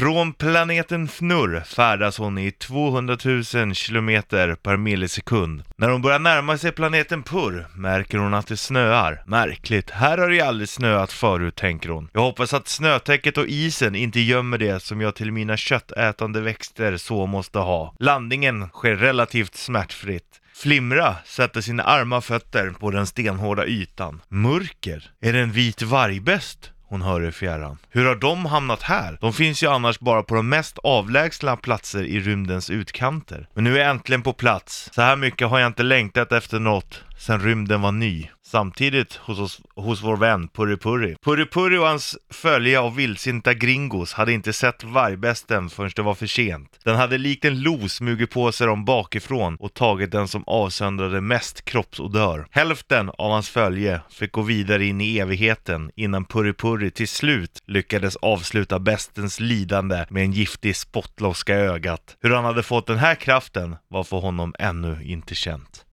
Från planeten Fnurr färdas hon i 200 000 kilometer per millisekund. När hon börjar närma sig planeten Purr märker hon att det snöar. Märkligt, här har det ju aldrig snöat förut, tänker hon. Jag hoppas att snötäcket och isen inte gömmer det som jag till mina köttätande växter så måste ha. Landningen sker relativt smärtfritt. Flimra sätter sina arma fötter på den stenhårda ytan. Mörker? Är det en vit vargbäst? Hon hör i fjärran. Hur har de hamnat här? De finns ju annars bara på de mest avlägsna platser i rymdens utkanter. Men nu är jag äntligen på plats. Så här mycket har jag inte längtat efter något sen rymden var ny. Samtidigt hos, oss, hos vår vän Purri Purri. Purri Purri och hans följe av vildsinta gringos hade inte sett vargbesten förrän det var för sent. Den hade likt en lo smugit på sig dem bakifrån och tagit den som avsöndrade mest kroppsodör. Hälften av hans följe fick gå vidare in i evigheten innan Purri Purri till slut lyckades avsluta bestens lidande med en giftig spottloska i ögat. Hur han hade fått den här kraften var för honom ännu inte känt.